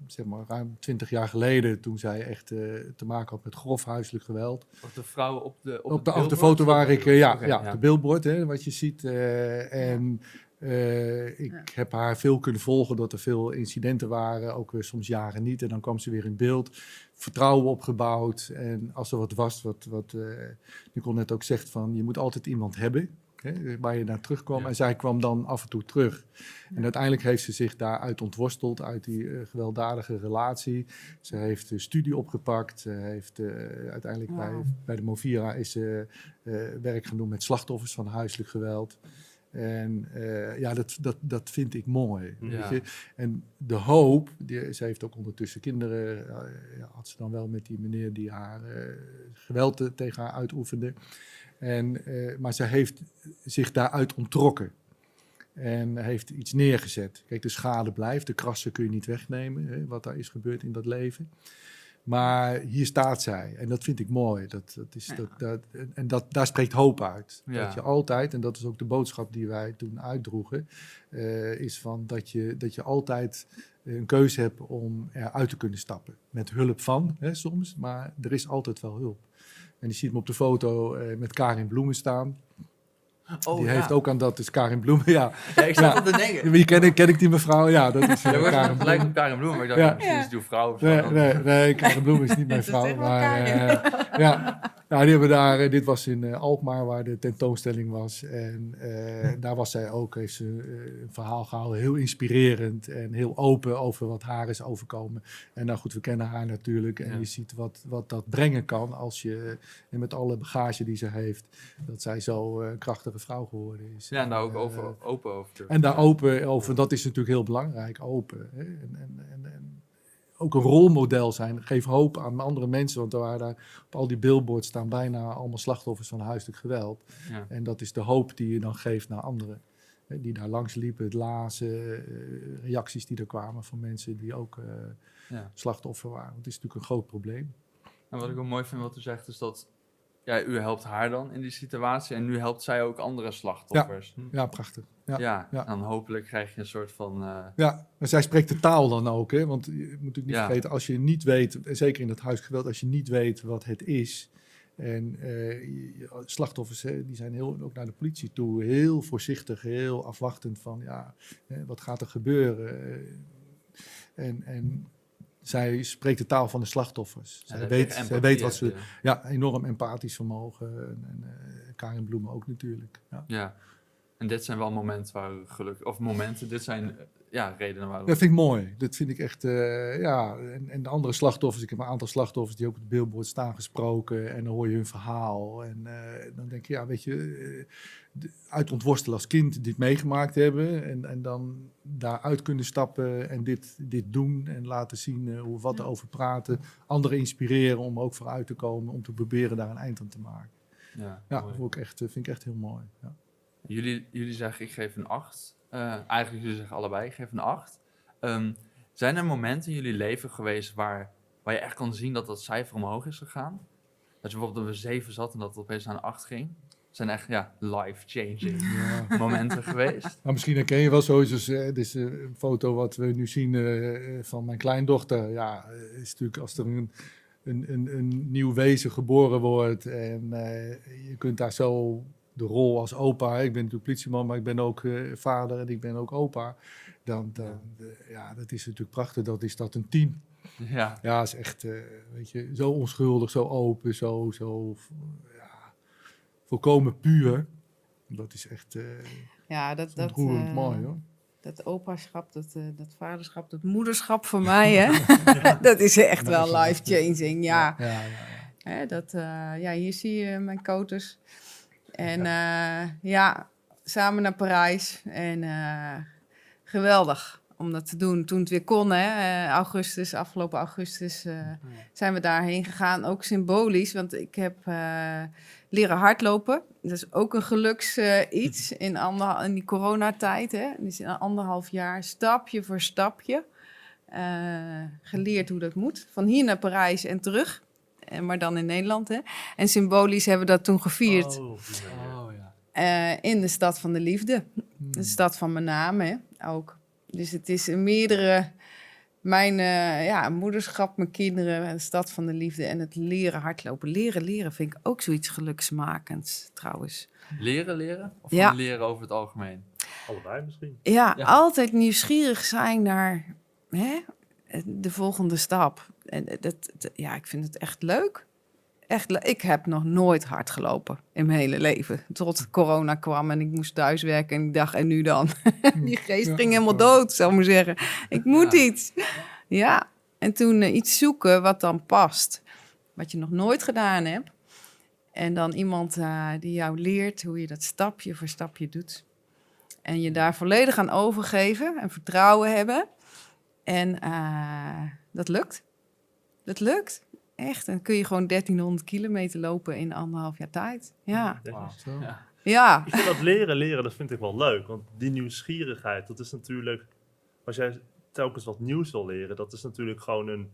zeg maar ruim 20 jaar geleden, toen zij echt eh, te maken had met grof huiselijk geweld. Of de vrouw op de Op, de, op de billboard? foto waar ik, eh, ja, Oké, ja, de billboard, hè, wat je ziet. eh, en eh, ik Ja. heb haar veel kunnen volgen, dat er veel incidenten waren, ook weer soms jaren niet. En dan kwam ze weer in beeld, vertrouwen opgebouwd. En als er wat was, wat, wat eh Nicole net ook zegt, van je moet altijd iemand hebben. Hè, waar je naar terugkwam. Ja. En zij kwam dan af en toe terug. En uiteindelijk heeft ze zich daaruit ontworsteld, uit die eh, gewelddadige relatie. Ze heeft de studie opgepakt. Ze heeft eh, uiteindelijk bij, bij de Movira is ze eh, werk gaan doen met slachtoffers van huiselijk geweld. En eh, ja, dat, dat, dat vind ik mooi. Ja. Weet je? En de hoop, die, ze heeft ook ondertussen kinderen, eh, had ze dan wel met die meneer die haar eh, geweld tegen haar uitoefende. En, maar ze heeft zich daaruit onttrokken. En heeft iets neergezet. Kijk, de schade blijft, de krassen kun je niet wegnemen, hè, wat daar is gebeurd in dat leven. Maar hier staat zij. En dat vind ik mooi. Dat, dat is, Ja. dat, dat, en dat, daar spreekt hoop uit. Ja. Dat je altijd, en dat is ook de boodschap die wij toen uitdroegen, eh, is van dat je, dat je altijd een keuze hebt om eruit te kunnen stappen. Met hulp van, hè, soms, maar er is altijd wel hulp. En je ziet hem op de foto eh, met Karin Bloemen staan. Oh, die ja. heeft ook aan dat is Karin Bloemen. Ja, Ja, ik zat Ja. op te denken. wie ken ik, ken ik die mevrouw? Ja, dat is eh, Ja, we Karin Bloemen. op Karin Bloem, maar ik dacht, Ja. misschien is het uw vrouw of zo. Nee, nee, nee, Karin Bloem is niet mijn vrouw. Maar, Karin. Ja, nou, die hebben daar, eh, dit was in eh, Alkmaar waar de tentoonstelling was. En eh, daar was zij ook, heeft ze een verhaal gehouden, heel inspirerend en heel open over wat haar is overkomen. En nou goed, we kennen haar natuurlijk en Ja. je ziet wat, wat dat brengen kan als je, en met alle bagage die ze heeft, dat zij zo een krachtige vrouw geworden is. Ja, en daar ook over, open over en daar open over, dat is natuurlijk heel belangrijk, open. Hè? En, en, en, en ook een rolmodel zijn. Geef hoop aan andere mensen, want er waren daar op al die billboards staan bijna allemaal slachtoffers van huiselijk geweld. Ja. En dat is de hoop die je dan geeft naar anderen. Hè, Die daar langs liepen, het lazen, eh, reacties die er kwamen van mensen die ook eh, Ja. slachtoffer waren. Want het is natuurlijk een groot probleem. En wat ik ook mooi vind wat u zegt, is dat ja, u helpt haar dan in die situatie en nu helpt zij ook andere slachtoffers. Ja, prachtig. Ja. Ja, dan hopelijk krijg je een soort van... eh, Ja, maar zij spreekt de taal dan ook. Hè? Want je moet natuurlijk niet vergeten, als je niet weet, zeker in dat huisgeweld, als je niet weet wat het is. En je- slachtoffers hè, die zijn heel, ook naar de politie toe heel voorzichtig, heel afwachtend van ja, hè, wat gaat er gebeuren? En, en zij spreekt de taal van de slachtoffers. zij, weet, zij weet wat ze. Ja, enorm empathisch vermogen. En, en eh, Karin Bloemen ook natuurlijk. Ja. Ja. En dit zijn wel momenten waar gelukkig... Of momenten, dit zijn ja, redenen waar u... Dat vind ik mooi. Dat vind ik echt, eh, ja. En, en de andere slachtoffers, ik heb een aantal slachtoffers die ook op het billboard staan gesproken. En dan hoor je hun verhaal. En eh, dan denk je, ja, weet je, eh, uit ontworstelen als kind dit meegemaakt hebben. En, en dan daaruit kunnen stappen en dit, dit doen. En laten zien hoe wat erover praten. Anderen inspireren om ook vooruit te komen. Om te proberen daar een eind aan te maken. Ja, Ja, dat vond ik echt, vind ik echt heel mooi. Ja. Jullie, jullie zeggen ik geef een 8. Eigenlijk jullie zeggen allebei geef een 8. Ehm, zijn er momenten in jullie leven geweest waar, waar je echt kon zien dat dat cijfer omhoog is gegaan? Dat je bijvoorbeeld op een 7 zat en dat het opeens naar een 8 ging? zijn echt ja, life-changing Ja. momenten geweest. Nou, misschien herken je wel zoiets. eh, dit is eh, een foto wat we nu zien eh, eh, van mijn kleindochter. Ja, eh, is natuurlijk als er een, een, een, een nieuw wezen geboren wordt en eh, je kunt daar zo de rol als opa. Ik ben natuurlijk politieman, maar ik ben ook eh, vader en ik ben ook opa. Dan, dan eh, ja, dat is natuurlijk prachtig. Dat is dat een tien. Ja, Ja, is echt, eh, weet je, zo onschuldig, zo open, zo, zo ja, volkomen puur. Dat is echt, eh, Ja, dat, dat, Ontroerend mooi hoor. dat opaschap, dat, eh, dat vaderschap, dat moederschap voor mij, hè? dat is echt Dat wel life-changing, ja. Ja, ja, ja. Hè, dat, eh, ja, hier zie je mijn koters. En eh, ja, samen naar Parijs. En eh, geweldig om dat te doen. Toen het weer kon, hè, eh, augustus, afgelopen augustus, zijn we daarheen gegaan. Ook symbolisch, want ik heb leren hardlopen. Dat is ook een geluks iets in, ander, in die coronatijd. Hè. Dus in anderhalf jaar, stapje voor stapje, geleerd hoe dat moet. Van hier naar Parijs en terug. Eh, maar dan in Nederland. Hè. En symbolisch hebben we dat toen gevierd Oh. Oh ja. eh, in de stad van de liefde. De stad van mijn naam, hè, ook. Dus het is meerdere... Mijn eh, ja, moederschap, mijn kinderen, de stad van de liefde en het leren hardlopen. Leren, leren vind ik ook zoiets geluksmakends, trouwens. Leren, leren? Of Ja. leren over het algemeen? Allebei misschien. Ja, Ja. altijd nieuwsgierig zijn naar hè, de volgende stap. En dat, dat- ja, ik vind het echt leuk. Echt le- ik heb nog nooit hard gelopen in mijn hele leven. Tot corona kwam en ik moest thuiswerken en ik dacht, en nu dan? Die geest ging helemaal dood, zou ik maar zeggen. Ik moet Ja. iets. Ja, en toen eh, iets zoeken wat dan past. Wat je nog nooit gedaan hebt. En dan iemand eh, die jou leert hoe je dat stapje voor stapje doet. En je daar volledig aan overgeven en vertrouwen hebben. En eh, dat lukt. Dat lukt. Echt. En dan kun je gewoon 1300 kilometer lopen in anderhalf jaar tijd. Ja. Ja. Ja. Ik vind dat leren, leren, dat vind ik wel leuk. Want die nieuwsgierigheid, dat is natuurlijk... Als jij telkens wat nieuws wil leren, dat is natuurlijk gewoon een,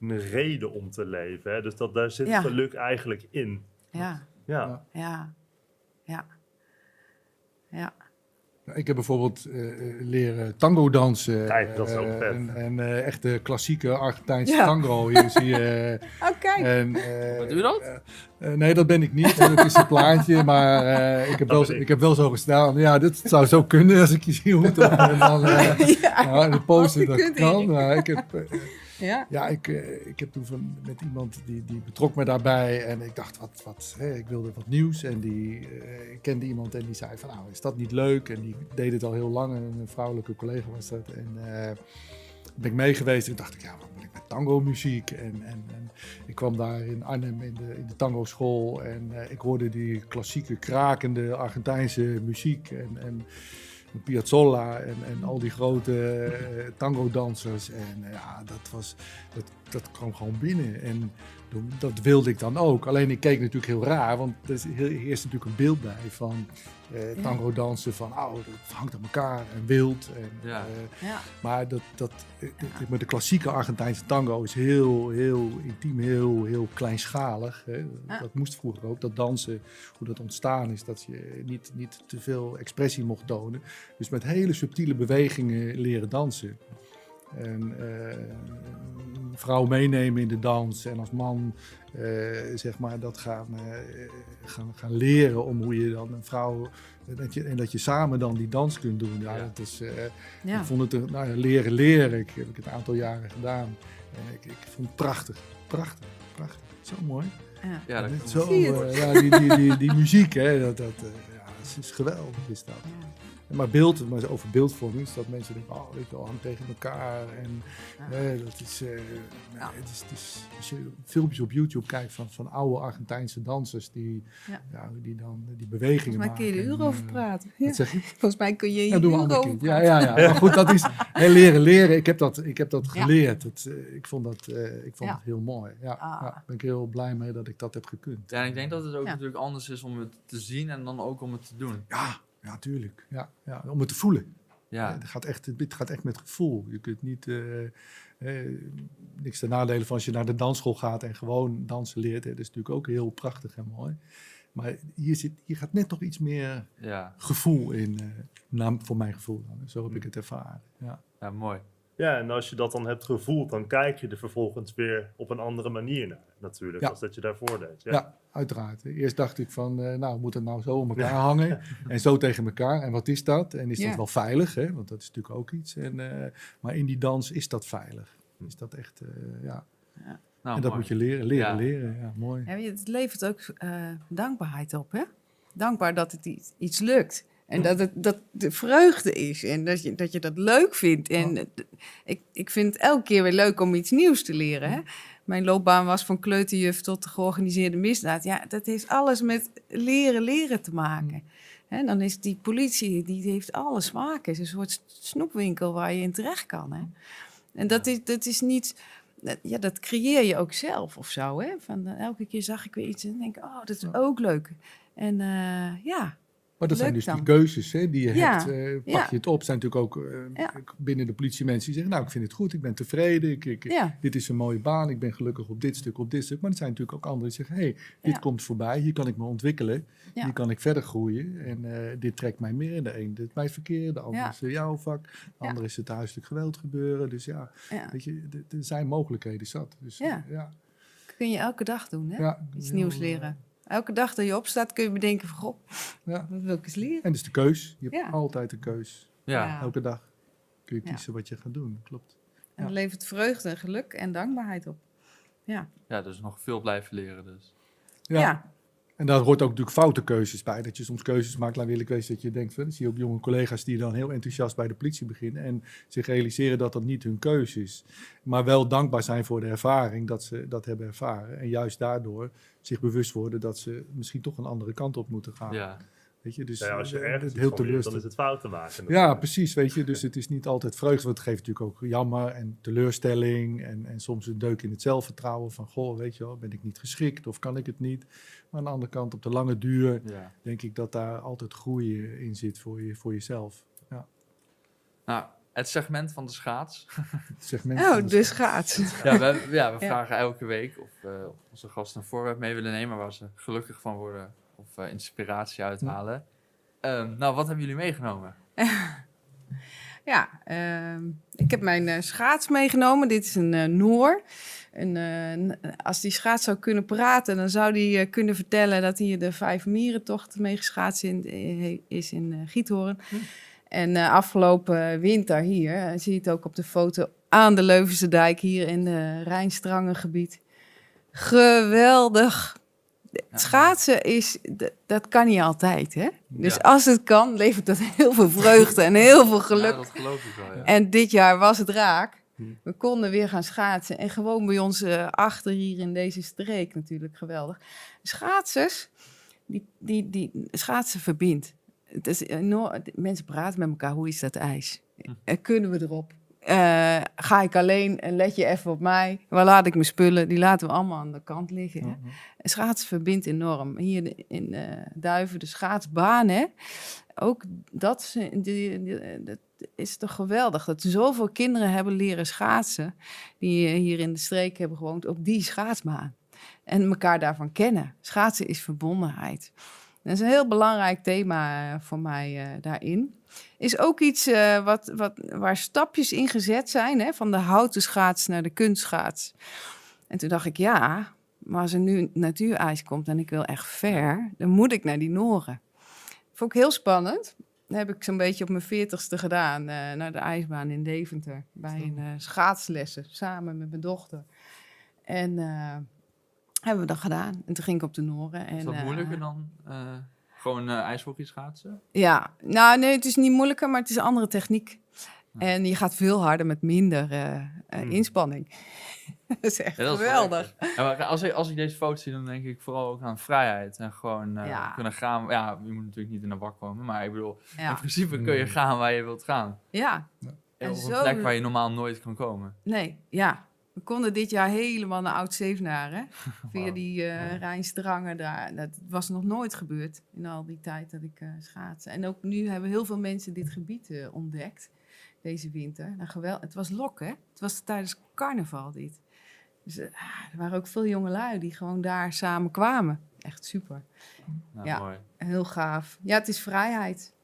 een reden om te leven. Hè? Dus dat, daar zit Ja. geluk eigenlijk in. Ja. Ja. Ja. Ja. Ja. Nou, Ik heb bijvoorbeeld eh, eh, leren tango dansen. Kijk, dat is ook eh, vet. En, en eh, echt de klassieke Argentijnse Ja. tango. Hier zie je. Oh, kijk. En, eh, Wat doe je dat? eh, nee, dat ben ik niet. Dat is een plaatje. Maar eh, ik, heb Dat wel, ik. ik heb wel zo gestaan. Ja, dit zou zo kunnen als ik je zie hoe het dan, eh, ja. nou, de pose je dat kan. Ik heb, Ja. ja, ik, eh, ik heb toen van, met iemand die, die betrok me daarbij. En ik dacht, wat, wat, hè, ik wilde wat nieuws. En die eh, ik kende iemand en die zei van, nou, is dat niet leuk? En die deed het al heel lang. En een vrouwelijke collega was dat. En eh, ben ik mee geweest. En dacht ik, ja, wat moet ik met tango muziek? En, en, en ik kwam daar in Arnhem in de, in de tango school. En ik hoorde die klassieke, krakende Argentijnse muziek. En, en Piazzolla en, en al die grote eh, tango-dansers. En eh, ja, dat, was, dat, dat kwam gewoon binnen. En dat wilde ik dan ook. Alleen ik keek natuurlijk heel raar, want er is heel- eerst natuurlijk een beeld bij van eh, tango-dansen. Van, oh, dat hangt aan elkaar en wild. En, Ja. eh, Ja. maar dat, dat, eh, eh, met de klassieke Argentijnse tango is heel, heel intiem, heel, heel kleinschalig. Hè. Ja. Dat moest vroeger ook, dat dansen, hoe dat ontstaan is, dat je niet, niet te veel expressie mocht tonen. Dus met hele subtiele bewegingen leren dansen. En eh, vrouw meenemen in de dans en als man eh, zeg maar dat gaan, eh, gaan, gaan leren om hoe je dan een vrouw dat je, en dat je samen dan die dans kunt doen. Ja, Ja. dat is, eh, Ja. ik vond het een- nou, ja, leren leren. Ik heb ik een aantal jaren gedaan. En ik, ik vond het prachtig, prachtig, prachtig. Zo mooi. Ja. Ja, dat zo, Zie je het? eh, ja, die, die, die, die muziek, hè, dat, dat, eh, ja, dat is geweldig is dat. Maar beeld, maar over beeldvorming is dat mensen denken, oh, weet je wel, hangt tegen elkaar. En Ja. eh, dat is, eh, Ja. het is, het is, als je filmpjes op YouTube kijkt van, van oude Argentijnse dansers die, Ja. ja, die dan die bewegingen Volgens mij kun je er maken. over eh, praten. Ja. Wat zeg je? Volgens mij kun je hier Ja, doen we uren ander over kind. Ja, ja, ja. Maar goed, dat is leren, leren. Ik heb dat, ik heb dat Ja. geleerd. Dat, eh, ik vond, dat, eh, ik vond Ja. het heel mooi. Ja, Ah. ja, ben ik heel blij mee dat ik dat heb gekund. Ja, en ik denk dat het ook Ja. natuurlijk anders is om het te zien en dan ook om het te doen. Ja, ja, tuurlijk. Ja, ja, om het te voelen. Ja, Het, gaat echt, het gaat echt met gevoel. Je kunt niet... eh, eh, niks ten nadele van als je naar de dansschool gaat en gewoon dansen leert. Hè. Dat is natuurlijk ook heel prachtig en mooi. Maar hier, zit, hier gaat net toch iets meer ja, gevoel in. eh, naar- voor mijn gevoel dan. Zo heb ik het ervaren. Ja. ja, mooi. Ja, en als je dat dan hebt gevoeld, dan kijk je er vervolgens weer op een andere manier naar, natuurlijk, Ja. als dat je daarvoor deed. Ja. Ja, uiteraard. Eerst dacht ik van, eh, nou, moet het nou zo om elkaar hangen en zo tegen elkaar. En wat is dat? En is Ja. dat wel veilig? Hè? Want dat is natuurlijk ook iets. En, eh, maar in die dans is dat veilig. Is dat echt, eh, ja. Nou, en dat mooi. moet je leren, leren, Ja. leren. Ja, mooi. Het levert ook eh, dankbaarheid op, hè? Dankbaar dat het iets, iets lukt. En dat het dat de vreugde is en dat je dat, je dat leuk vindt. En ik, ik vind het elke keer weer leuk om iets nieuws te leren. Hè? Mijn loopbaan was van kleuterjuf tot de georganiseerde misdaad. Ja, dat heeft alles met leren leren te maken. Hè, dan is die politie, die heeft alle smaken. Het is een soort snoepwinkel waar je in terecht kan. Hè? En dat is, dat is niet... dat- Ja, dat creëer je ook zelf of zo. Hè? Van, eh, elke keer zag ik weer iets en denk ik, oh, dat is ook leuk. En eh, ja, Maar dat zijn dus die keuzes hè, die je Ja, hebt. eh, pak ja. je het op. zijn natuurlijk ook eh, Ja. binnen de politie mensen die zeggen... nou, ik vind het goed, ik ben tevreden. Ik, ik, Dit is een mooie baan, ik ben gelukkig op dit stuk, op dit stuk. Maar er zijn natuurlijk ook anderen die zeggen... hé, hey, dit komt voorbij, hier kan ik me ontwikkelen. Hier kan ik verder groeien. En eh, dit trekt mij meer. De een dit mij verkeer, de ander is jouw vak. De ander is het huiselijk geweld gebeuren. Dus ja, weet je, er zijn mogelijkheden zat. Dus, Ja. kun je elke dag doen. Hè? Iets nieuws leren. Elke dag dat je opstaat kun je bedenken van, goh, Ja. wat wil ik eens leren? En dus de keus. Je hebt Ja. altijd een keus. Ja. Elke dag kun je Ja. kiezen wat je gaat doen. Klopt. En Ja. dat levert vreugde geluk en dankbaarheid op. Ja, ja, dus nog veel blijven leren dus. ja. En daar hoort ook natuurlijk foute keuzes bij. Dat je soms keuzes maakt, laat eerlijk wezen, dat je denkt... van, zie je ook jonge collega's die dan heel enthousiast bij de politie beginnen... en zich realiseren dat dat niet hun keuze is. Maar wel dankbaar zijn voor de ervaring dat ze dat hebben ervaren. En juist daardoor zich bewust worden dat ze misschien toch een andere kant op moeten gaan. Ja, Weet je, dus Ja, als je eh, ergens heel iets van leert, dan teleurstellend. is het fouten maken. Ja, precies, weet je. Dus het is niet altijd vreugde, want het geeft natuurlijk ook jammer en teleurstelling en, en soms een deuk in het zelfvertrouwen van, goh, weet je wel, ben ik niet geschikt of kan ik het niet? Maar aan de andere kant, op de lange duur, ja. denk ik dat daar altijd groei in zit voor, je, voor jezelf. Nou, het segment van de schaats. Het segment van Oh, de dus schaats. Ja, we, ja, we Ja. vragen elke week of eh, onze gasten een voorwerp mee willen nemen waar ze gelukkig van worden of eh, inspiratie uithalen. Ehm, nou, wat hebben jullie meegenomen? Ja, ehm, ik heb mijn eh, schaats meegenomen. Dit is een eh, Noor. En, als die schaats zou kunnen praten, dan zou die kunnen vertellen dat hij de vijf mierentocht mee geschaatst in, eh, is in Giethoorn. En eh, afgelopen winter hier, zie je het ook op de foto, aan de Leuvense dijk hier in de Rijnstrangengebied. Geweldig. Schaatsen is, dat kan niet altijd, hè? Dus Ja. als het kan, levert dat heel veel vreugde en heel veel geluk. Ja, dat geloof ik wel, ja. En dit jaar was het raak. Hm. We konden weer gaan schaatsen. En gewoon bij ons eh, achter hier in deze streek natuurlijk geweldig. Schaatsers, die, die, die schaatsen verbindt. Het is enorm, mensen praten met elkaar, hoe is dat ijs? Hm. Eh, kunnen we erop? Eh, ga ik alleen en let je even op mij? Waar laat ik mijn spullen? Die laten we allemaal aan de kant liggen. Hè? Mhm. En Schaatsen verbindt enorm. Hier in eh, Duiven, de schaatsbaan, hè? ook dat, is- die, die- dat is toch geweldig. Dat zoveel kinderen hebben leren schaatsen, die eh, hier in de streek hebben gewoond, op die schaatsbaan. En elkaar daarvan kennen. Schaatsen is verbondenheid. Dat is een heel belangrijk thema eh, voor mij eh, daarin. Is ook iets eh, wat, wat, waar stapjes in gezet zijn, hè? van de houten schaats naar de kunstschaats. En toen dacht ik, ja, maar als er nu natuurijs komt en ik wil echt ver, dan moet ik naar die Noren. Vond ik heel spannend. Dat heb ik zo'n beetje op mijn veertigste gedaan, eh, naar de ijsbaan in Deventer. Bij een eh, schaatslessen, samen met mijn dochter. En hebben we dat gedaan. En toen ging ik op de Noren. En, Is dat moeilijker dan gewoon eh ijshockey schaatsen? ja, nou nee, het is niet moeilijker, maar het is een andere techniek. En je gaat veel harder met minder eh, eh, Hmm. inspanning. dat is echt Ja, dat is wel geweldig. lekker. Ja, maar als, ik, als ik deze foto zie, dan denk ik vooral ook aan vrijheid. En gewoon eh, Ja. kunnen gaan. Ja, je moet natuurlijk niet in een bak komen. Maar ik bedoel, in principe kun je Mm. gaan waar je wilt gaan. ja. En op een zo- plek waar je normaal nooit kan komen. nee, ja. We konden dit jaar helemaal naar Oud-Zevenaar, hè? Via die eh Rijnstrangen daar. Dat was nog nooit gebeurd in al die tijd dat ik eh schaatsen. En ook nu hebben heel veel mensen dit gebied eh, ontdekt, deze winter. Nou, geweld, het was lok, hè? Het was tijdens carnaval dit. Dus ah, er waren ook veel jongelui die gewoon daar samen kwamen. Echt super. Nou, Ja. mooi. Heel gaaf. Ja, het is vrijheid.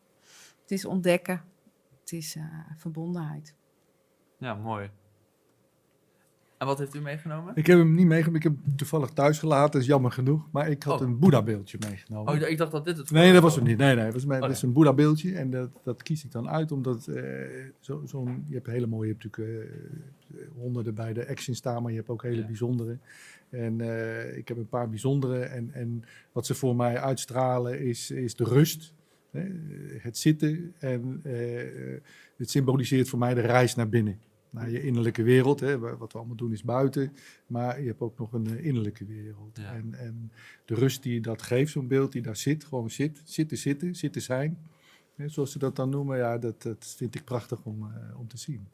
Het is ontdekken. Het is verbondenheid. Ja, mooi. En wat heeft u meegenomen? Ik heb hem niet meegenomen, ik heb hem toevallig thuis gelaten, dat is jammer genoeg. Maar ik had Oh. een Boeddha-beeldje meegenomen. Oh, ik dacht dat dit het Nee, dat was het niet. Nee, nee, het was, mijn, Oh, dat is een Boeddha-beeldje. En dat, dat kies ik dan uit, omdat eh, zo, zo'n, je hebt hele mooie, je hebt natuurlijk eh, honderden bij de Action staan, maar je hebt ook hele Ja. bijzondere. En eh, ik heb een paar bijzondere. En, en wat ze voor mij uitstralen is, is de rust. Hè? Het zitten en het symboliseert voor mij de reis naar binnen. Naar je innerlijke wereld. Hè? Wa- Wat we allemaal doen is buiten. Maar je hebt ook nog een eh, innerlijke wereld. Ja. En, en de rust die dat geeft, zo'n beeld die daar zit. Gewoon zit, zitten, zitten, zitten zijn. Hè? Zoals ze dat dan noemen. Ja, dat, dat vind ik prachtig om, eh, om te zien.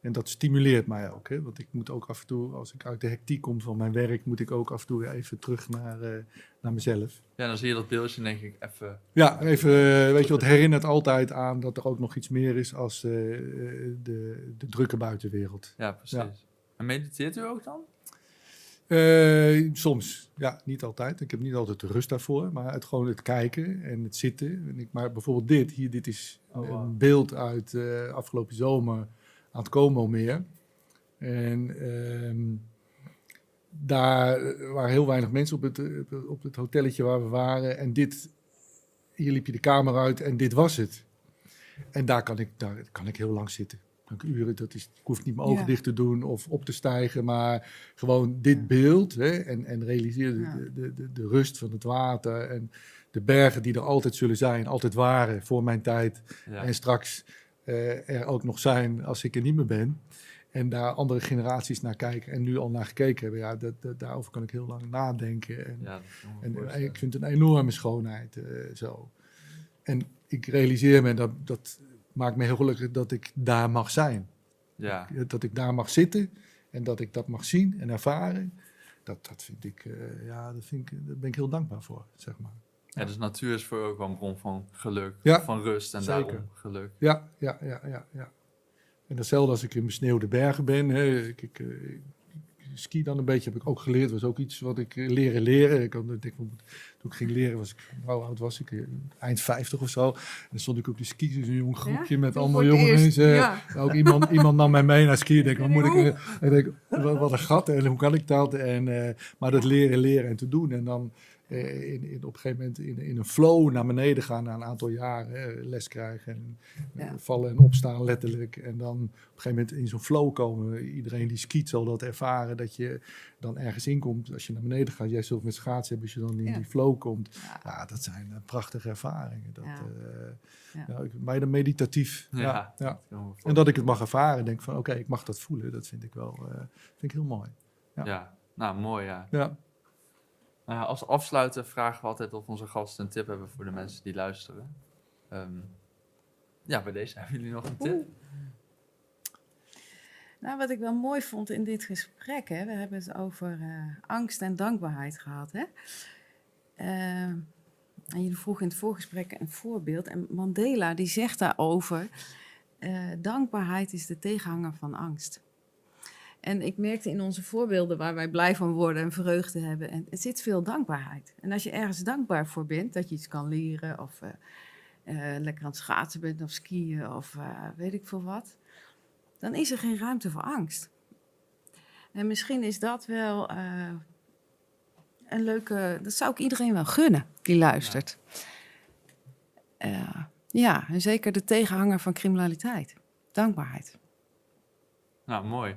En dat stimuleert mij ook. Hè? Want ik moet ook af en toe, als ik uit de hectiek kom van mijn werk, moet ik ook af en toe even terug naar, eh, naar mezelf. Ja, dan zie je dat beeldje en denk ik even... Ja, even, eh, weet je, wat herinnert altijd aan dat er ook nog iets meer is als eh, de, de drukke buitenwereld. Ja, precies. Ja. En mediteert u ook dan? Soms, ja, niet altijd. Ik heb niet altijd de rust daarvoor, maar het gewoon het kijken en het zitten. En ik, maar bijvoorbeeld dit, hier, dit is Oh, wow. een beeld uit afgelopen zomer aan het Como-meer. En ehm, daar waren heel weinig mensen op het, op het hotelletje waar we waren. En dit, hier liep je de kamer uit en dit was het. En daar kan ik, daar kan ik heel lang zitten. Uren, dat is, ik hoef niet mijn ogen Ja. dicht te doen of op te stijgen, maar gewoon dit beeld hè, en, en realiseer de, Ja. de, de, de, de rust van het water en de bergen die er altijd zullen zijn, altijd waren voor mijn tijd Ja. en straks er ook nog zijn als ik er niet meer ben. En daar andere generaties naar kijken en nu al naar gekeken hebben. Ja, dat, dat, daarover kan ik heel lang nadenken. En, Ja, eh, ik vind het een enorme schoonheid eh, zo. En ik realiseer me, dat, dat maakt me heel gelukkig dat ik daar mag zijn. Ja, Dat ik daar mag zitten en dat ik dat mag zien en ervaren. Dat, dat vind ik, eh, ja, dat vind ik, daar ben ik heel dankbaar voor, zeg maar. Ja, dus natuur is voor ook wel een bron van geluk, Ja, van rust en zeker. daarom geluk. Ja, ja, ja, ja, ja. En datzelfde als ik in besneeuwde bergen ben. Hè, ik, ik, eh, ik ski dan een beetje, heb ik ook geleerd. was ook iets wat ik eh, leren leren. Ik had, ik denk, van, toen ik ging leren, was ik, hoe oud was ik? Eh, Eind 50 of zo. En dan stond ik op de skis in zo'n jong groepje met allemaal jonge mensen. ja. Ook iemand, iemand nam mij mee naar skiën. Ik denk, wat moet ik... Ik denk, wat, wat een gat en hoe kan ik dat? En, eh, maar dat leren, leren en te doen. En dan in, in, op een gegeven moment in, in een flow naar beneden gaan na een aantal jaren. eh, les krijgen en eh, Ja. vallen en opstaan letterlijk. En dan op een gegeven moment in zo'n flow komen. Iedereen die skiet zal dat ervaren. Dat je dan ergens inkomt. Als je naar beneden gaat, jij zult met schaatsen hebben. Als je dan in Ja. die flow komt. Ja. Ja, dat zijn eh, prachtige ervaringen. Dat, Ja. eh, Ja. ja, ik- bijna meditatief. Ja. En dat ik het mag ervaren. Denk van, oké, ik mag dat voelen. Dat vind ik wel eh, vind ik heel mooi. ja. Ja, nou mooi ja. Ja. Nou als afsluiten vragen we altijd of onze gasten een tip hebben voor de mensen die luisteren. Ehm, ja, bij deze hebben jullie nog een tip? Nou, wat ik wel mooi vond in dit gesprek, hè, we hebben het over eh, angst en dankbaarheid gehad. Hè? Eh, en jullie vroegen in het voorgesprek een voorbeeld. En Mandela die zegt daarover, eh, dankbaarheid is de tegenhanger van angst. En ik merkte in onze voorbeelden waar wij blij van worden en vreugde hebben, en het zit veel dankbaarheid. En als je ergens dankbaar voor bent, dat je iets kan leren of eh, eh, lekker aan het schaatsen bent of skiën of eh, weet ik veel wat, dan is er geen ruimte voor angst. En misschien is dat wel een leuke, dat zou ik iedereen wel gunnen die luistert. Ja en zeker de tegenhanger van criminaliteit. Dankbaarheid. Nou, mooi.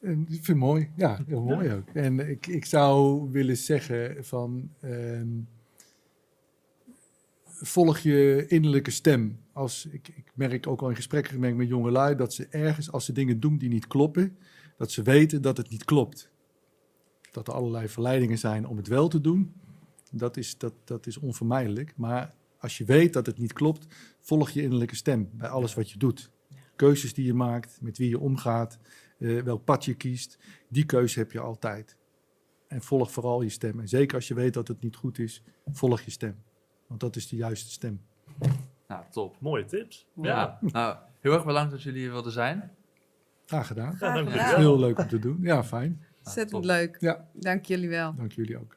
En ik vind het mooi. Ja, heel mooi ook. En ik, ik zou willen zeggen van... ehm, volg je innerlijke stem. Als, ik, ik merk ook al in gesprekken met jongelui... dat ze ergens, als ze dingen doen die niet kloppen... dat ze weten dat het niet klopt. Dat er allerlei verleidingen zijn om het wel te doen. Dat is, dat, dat is onvermijdelijk. Maar als je weet dat het niet klopt... volg je innerlijke stem bij alles wat je doet. Keuzes die je maakt, met wie je omgaat... eh, welk pad je kiest, die keuze heb je altijd. En volg vooral je stem. En zeker als je weet dat het niet goed is, volg je stem. Want dat is de juiste stem. Nou, top. Mooie tips. Ja. Nou, heel erg bedankt dat jullie hier wilden zijn. Graag gedaan. Ja, Ja. heel leuk om te doen. Ja, fijn. Ontzettend leuk. Ja, Dank jullie wel. dank jullie ook.